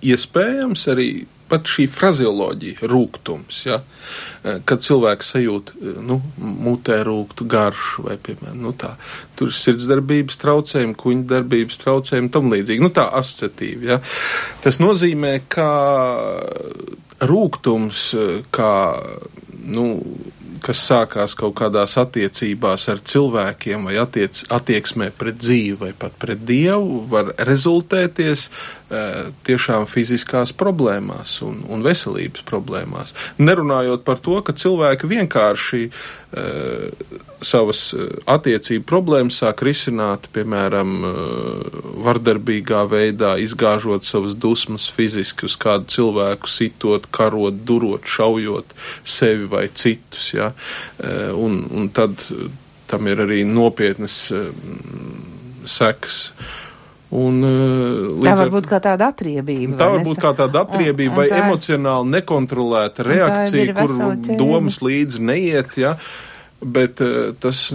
iespējams arī pat šī frazioloģija, rūkums, ja, eh, kad cilvēks sajūt, eh, nu, mutē rūktu garšu vai, piemēram, nu tā, tur sirdsdarbības traucējumi, kuņa darbības traucējumi, tam līdzīgi, nu tā asociatīvi, ja. Tas nozīmē, ka rūkums, eh, kā, nu, kas sākās kaut kādās attiecībās ar cilvēkiem vai attiec, attieksmē pret dzīvi vai pat pret dievu, var rezultēties tiešām fiziskās problēmās un, un veselības problēmās. Nerunājot par to, ka cilvēki vienkārši uh, savas attiecību problēmas sāk risināt, piemēram, vardarbīgā veidā, izgāžot savas dusmas fiziski uz kādu cilvēku, sitot, karot, durot, šaujot sevi vai citus. Ja? Eh, un, un tad tam ir arī nopietnas eh, sekas. Un, uh, tā var būt kā tāda atriebība. Tā var būt kā tāda atriebība un, un vai ir, emocionāli nekontrolēta reakcija, kur domas līdzi neiet. Ja? Uh, bet uh, tas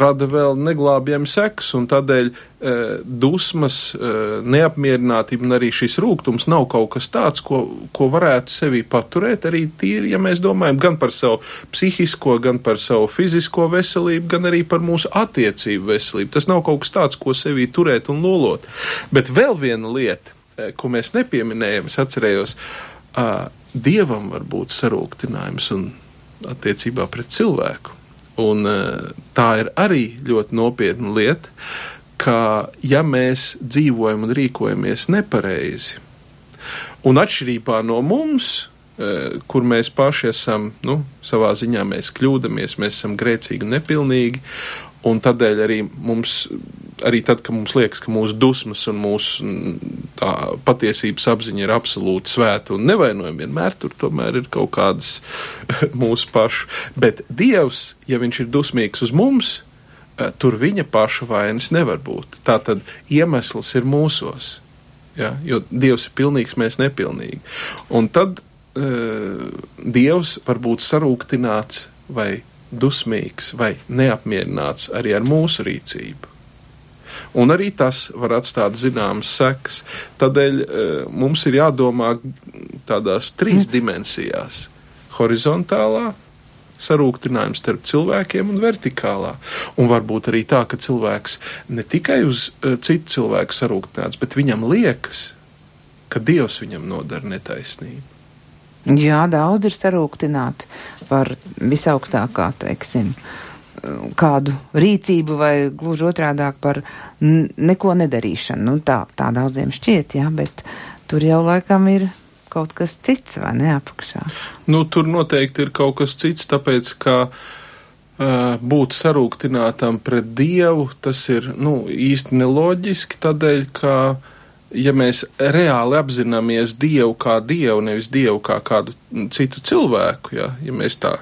rada vēl neglābjami seks, un tādēļ uh, dusmas, uh, neapmierinātība un arī šis rūgtums nav kaut kas tāds, ko, ko varētu sevī paturēt arī tīri, ja mēs domājam gan par savu psihisko, gan par savu fizisko veselību, gan arī par mūsu attiecību veselību. Tas nav kaut kas tāds, ko sevī turēt un lolot. Bet vēl viena lieta, ko mēs nepieminējam, es atcerējos, dievam var būt sarūktinājums un attiecībā pret cilvēku. Un eh, tā ir arī ļoti nopietna lieta, ka ja mēs dzīvojam un rīkojamies nepareizi, un atšķirībā no mums, eh, kur mēs paši esam, nu, savā ziņā mēs kļūdāmies, mēs esam grēcīgi un nepilnīgi, un tādēļ arī mums arī tad, kad mums liekas, ka mūsu dusmas un mūsu tā, patiesības apziņa ir absolūti svēta un nevainojama, vienmēr tur tomēr ir kaut kādas mūsu pašu. Bet Dievs, ja viņš ir dusmīgs uz mums, eh, tur viņa paša vainas nevar būt. Tā tad iemesls ir mūsos. Ja, jo Dievs ir pilnīgs, mēs nepilnīgi. Un tad uh, Dievs var būt sarūktināts vai dusmīgs vai neapmierināts arī ar mūsu rīcību un arī tas var atstāt zināmas sekas. Tādēļ e, mums ir jādomā tādās trīs mm. dimensijās - horizontālā, sarūktinājums starp cilvēkiem un vertikālā. Un varbūt arī tā, ka cilvēks ne tikai uz uh, citu cilvēku sarūktināts, bet viņam liekas, ka Dievs viņam nodara netaisnību. Jā, daudz ir sarūktināti par visaugstākā, teiksim, kādu rīcību vai gluži otrādāk par neko nedarīšanu. Nu, tā, tā daudziem šķiet, jā, bet tur jau laikam ir kaut kas cits vai ne apakšā. Nu, tur noteikti ir kaut kas cits, tāpēc, ka būt sarūktinātam pret Dievu, tas ir, nu, īsti neloģiski, tādēļ, ka ja mēs reāli apzināmies Dievu kā Dievu, nevis Dievu kā kādu citu cilvēku, ja, ja mēs tā,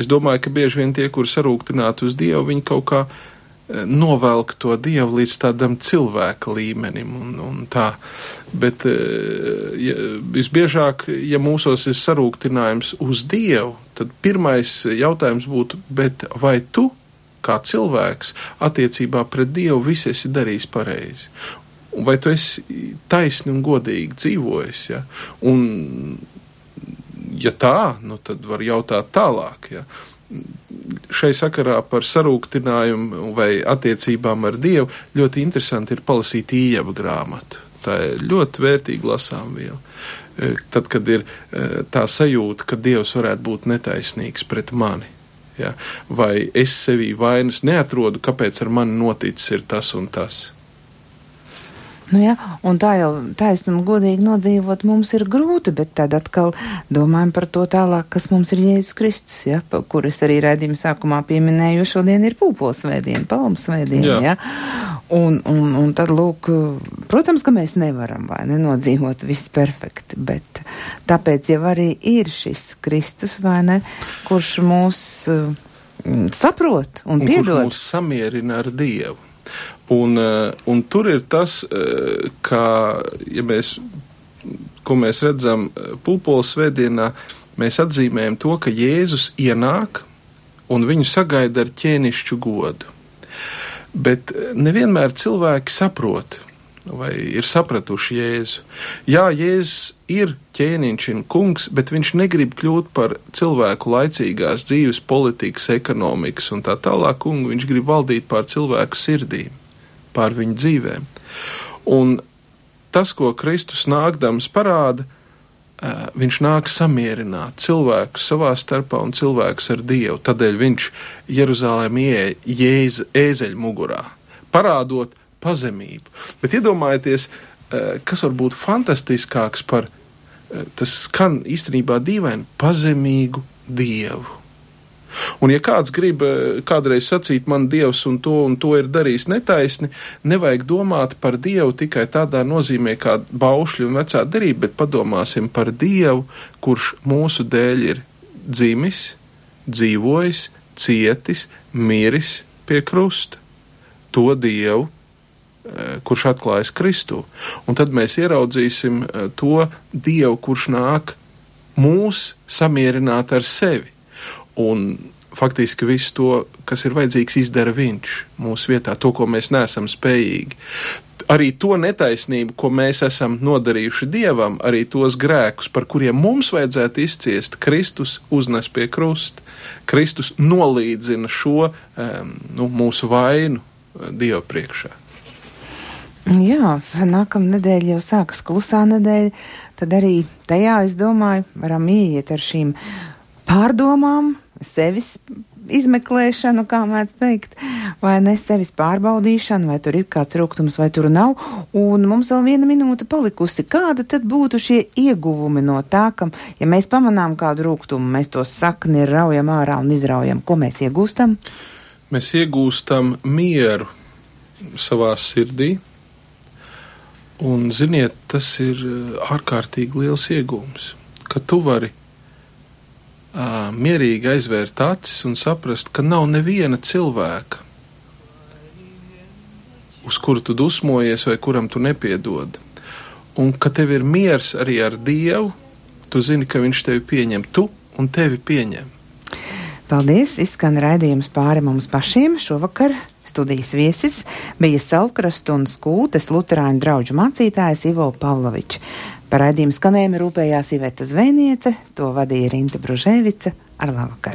es domāju, ka bieži vien tie, kuri sarūktināti uz Dievu, viņi kaut kā eh, novelk to Dievu līdz tādam cilvēka līmenim un, un tā. Bet eh, ja, visbiežāk, ja mūsos ir sarūktinājums uz Dievu, tad pirmais jautājums būtu, bet vai tu kā cilvēks attiecībā pret Dievu viss esi darījis pareizi? Vai tu esi taisni un godīgi dzīvojis. Ja? Un, ja tā, nu, tad var jautāt tālāk. Ja? Šai sakarā par sarūktinājumu vai attiecībām ar Dievu ļoti interesanti ir palasīt īņķa grāmatu. Tā ir ļoti vērtīga lasām viela. E, tad, kad ir e, tā sajūta, ka Dievs varētu būt netaisnīgs pret mani, ja? vai es sevī vainas neatrodu, kāpēc ar mani noticis ir tas un tas. Nu, jā, un tā jau taisni un godīgi nodzīvot mums ir grūti, bet tad atkal domājam par to tālāk, kas mums ir Jēzus Kristus, ja, kur es arī raidījuma sākumā pieminēju, jo šodien ir pūpolsvētdiena, palmasvētdiena, ja. Un, un, un tad, lūk, protams, ka mēs nevaram vai nenodzīvot viss perfekti, bet tāpēc jau arī ir šis Kristus, vai ne, kurš mūs uh, saprot un, un piedod. Kurš mūs samierina ar Dievu. Un, eh, un tur ir tas, eh, ka, ja mēs, ko mēs redzam eh, pulpoles svētdienā, mēs atzīmējam to, ka Jēzus ienāk un viņu sagaida ar ķēnišķu godu. Bet nevienmēr cilvēki saprot, vai ir sapratuši Jēzu. Jā, Jēzus ir ķēniņš un kungs, bet viņš negrib kļūt par cilvēku laicīgās dzīves, politikas, ekonomikas un tā tālāk kungu. Viņš grib valdīt pār cilvēku sirdīm pār viņu dzīvēm. Un tas, ko Kristus nākdams parāda, viņš nāk samierināt cilvēkus savā starpā un cilvēkus ar Dievu. Tādēļ viņš Jeruzalēm ieeja ēzeļu mugurā, parādot pazemību. Bet iedomājieties, kas var būt fantastiskāks par tas skan īstenībā dīvaini pazemīgu Dievu. Un, ja kāds grib eh, kādreiz sacīt, man Dievs un to un to ir darījis netaisni, nevajag domāt par Dievu tikai tādā nozīmē kā baušļi un vecā derība, bet padomāsim par Dievu, kurš mūsu dēļ ir dzimis, dzīvojis, cietis, miris pie krusta. To Dievu, eh, kurš atklājas Kristu. Un tad mēs ieraudzīsim eh, to Dievu, kurš nāk mūs samierināt ar sevi. Un faktiski visu to, kas ir vajadzīgs, izdara viņš mūsu vietā, to, ko mēs neesam spējīgi. Arī to netaisnību, ko mēs esam nodarījuši dievam, arī tos grēkus, par kuriem mums vajadzētu izciest, Kristus uznes pie krusta. Kristus nolīdzina šo nu, mūsu vainu uh, Dieva priekšā. Jā, nākamā nedēļa jau sākas klusā nedēļa, tad arī tajā, es domāju, varam ieiet ar šīm pārdomām, sevis izmeklēšanu, kā mēdz teikt, vai ne sevis pārbaudīšanu, vai tur ir kāds rūkums, vai tur nav. Un mums vēl viena minūte palikusi. Kāda tad būtu šie ieguvumi no tā, ka, ja mēs pamanām kādu rūkumu, mēs to sakni raujam ārā un izraujam, ko mēs iegūstam? Mēs iegūstam mieru savā sirdī. Un, ziniet, tas ir ārkārtīgi liels iegūms, ka tu vari mierīgi aizvērt acis un saprast, ka nav neviena cilvēka, uz kuru tu dusmojies vai kuram tu nepiedod. Un ka tev ir miers arī ar Dievu, tu zini, ka Viņš tevi pieņem, tu un tevi pieņem. Paldies! Izskan raidījums pāri mums pašiem šovakar. Studijas viesis bija Salkrastu un Skūtes Luterāņu draugu mācītājs Ivo Pavlovičs. Par raidījumu skanējumu rūpējās Iveta Zvēniece, to vadīja Rinta Bružēvica ar labvakaru.